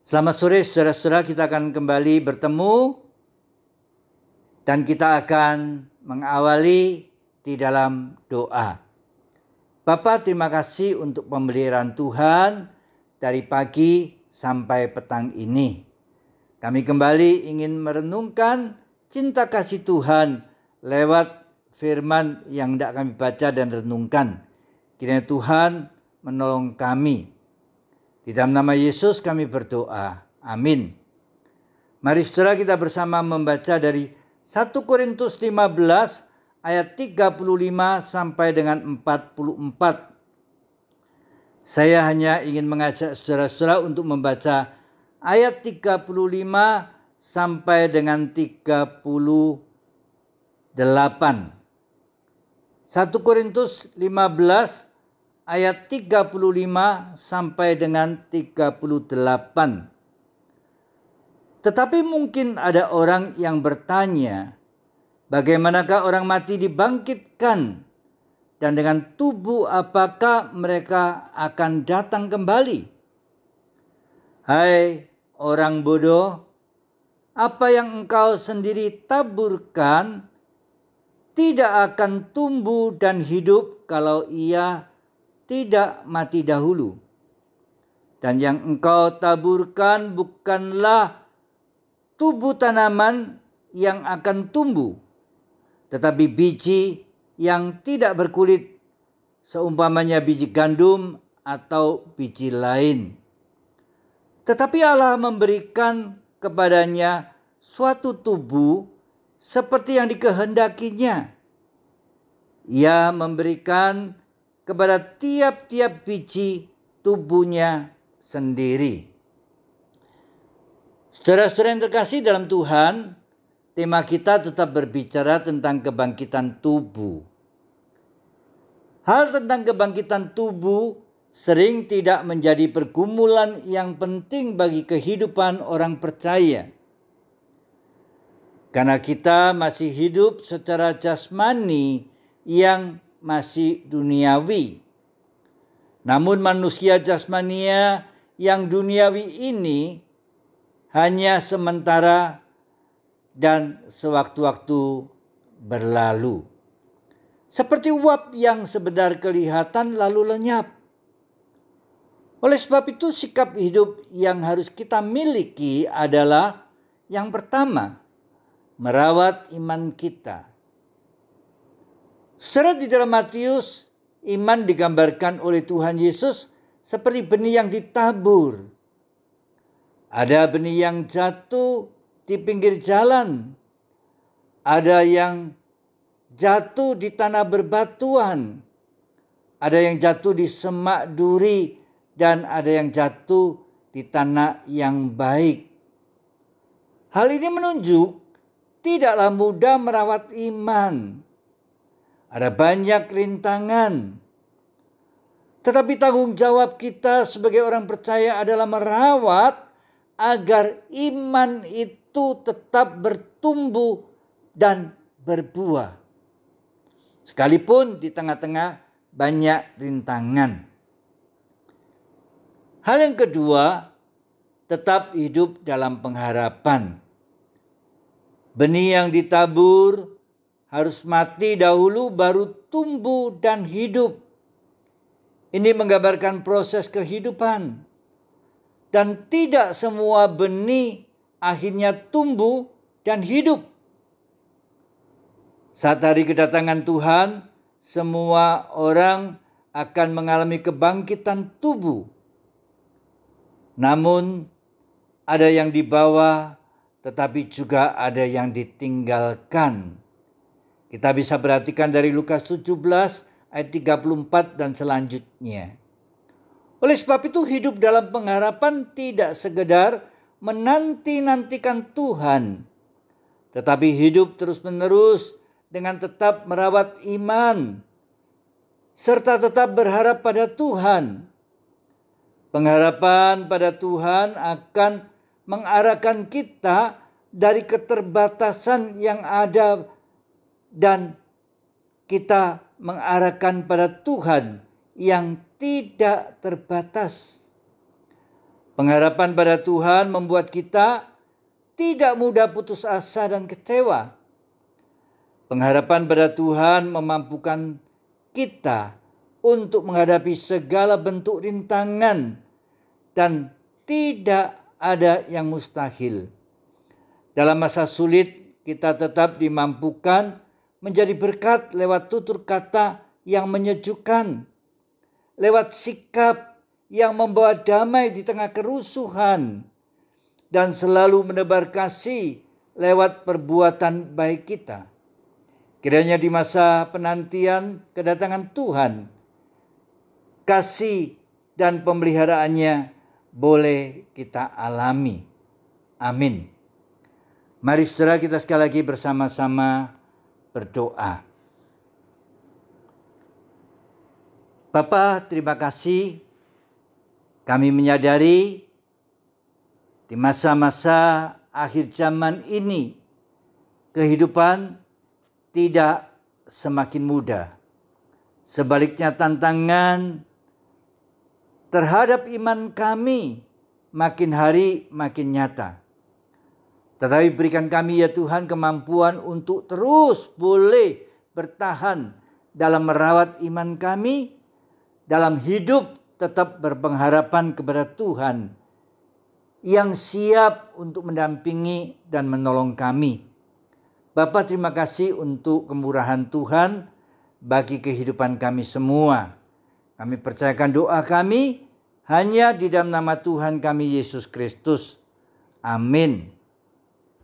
Selamat sore saudara-saudara, kita akan kembali bertemu dan kita akan mengawali di dalam doa. Bapak terima kasih untuk pemeliharaan Tuhan dari pagi sampai petang ini. Kami kembali ingin merenungkan cinta kasih Tuhan lewat firman yang tidak kami baca dan renungkan. Kiranya Tuhan menolong kami di dalam nama Yesus kami berdoa. Amin. Mari saudara kita bersama membaca dari 1 Korintus 15 ayat 35 sampai dengan 44. Saya hanya ingin mengajak saudara-saudara untuk membaca ayat 35 sampai dengan 38. 1 Korintus 15 ayat 35 sampai dengan 38. Tetapi mungkin ada orang yang bertanya, bagaimanakah orang mati dibangkitkan dan dengan tubuh apakah mereka akan datang kembali? Hai orang bodoh, apa yang engkau sendiri taburkan tidak akan tumbuh dan hidup kalau ia tidak mati dahulu. Dan yang engkau taburkan bukanlah tubuh tanaman yang akan tumbuh, tetapi biji yang tidak berkulit, seumpamanya biji gandum atau biji lain. Tetapi Allah memberikan kepadanya suatu tubuh seperti yang dikehendakinya. Ia memberikan kepada tiap-tiap biji tubuhnya sendiri. Saudara-saudara yang terkasih dalam Tuhan, tema kita tetap berbicara tentang kebangkitan tubuh. Hal tentang kebangkitan tubuh sering tidak menjadi pergumulan yang penting bagi kehidupan orang percaya. Karena kita masih hidup secara jasmani yang masih duniawi. Namun manusia jasmania yang duniawi ini hanya sementara dan sewaktu-waktu berlalu. Seperti uap yang sebentar kelihatan lalu lenyap. Oleh sebab itu sikap hidup yang harus kita miliki adalah yang pertama, merawat iman kita. Secara di dalam Matius, iman digambarkan oleh Tuhan Yesus seperti benih yang ditabur. Ada benih yang jatuh di pinggir jalan. Ada yang jatuh di tanah berbatuan. Ada yang jatuh di semak duri dan ada yang jatuh di tanah yang baik. Hal ini menunjuk tidaklah mudah merawat iman ada banyak rintangan. Tetapi tanggung jawab kita sebagai orang percaya adalah merawat agar iman itu tetap bertumbuh dan berbuah. Sekalipun di tengah-tengah banyak rintangan. Hal yang kedua, tetap hidup dalam pengharapan. Benih yang ditabur harus mati dahulu baru tumbuh dan hidup. Ini menggambarkan proses kehidupan. Dan tidak semua benih akhirnya tumbuh dan hidup. Saat hari kedatangan Tuhan, semua orang akan mengalami kebangkitan tubuh. Namun ada yang dibawa tetapi juga ada yang ditinggalkan kita bisa perhatikan dari Lukas 17 ayat 34 dan selanjutnya. Oleh sebab itu hidup dalam pengharapan tidak sekedar menanti-nantikan Tuhan. Tetapi hidup terus-menerus dengan tetap merawat iman. Serta tetap berharap pada Tuhan. Pengharapan pada Tuhan akan mengarahkan kita dari keterbatasan yang ada dan kita mengarahkan pada Tuhan yang tidak terbatas. Pengharapan pada Tuhan membuat kita tidak mudah putus asa dan kecewa. Pengharapan pada Tuhan memampukan kita untuk menghadapi segala bentuk rintangan dan tidak ada yang mustahil. Dalam masa sulit, kita tetap dimampukan menjadi berkat lewat tutur kata yang menyejukkan, lewat sikap yang membawa damai di tengah kerusuhan dan selalu menebar kasih lewat perbuatan baik kita. Kiranya di masa penantian kedatangan Tuhan, kasih dan pemeliharaannya boleh kita alami. Amin. Mari saudara kita sekali lagi bersama-sama berdoa. Bapak, terima kasih kami menyadari di masa-masa akhir zaman ini kehidupan tidak semakin mudah. Sebaliknya tantangan terhadap iman kami makin hari makin nyata. Tetapi berikan kami ya Tuhan kemampuan untuk terus boleh bertahan dalam merawat iman kami, dalam hidup tetap berpengharapan kepada Tuhan yang siap untuk mendampingi dan menolong kami. Bapak terima kasih untuk kemurahan Tuhan bagi kehidupan kami semua. Kami percayakan doa kami hanya di dalam nama Tuhan kami Yesus Kristus. Amin.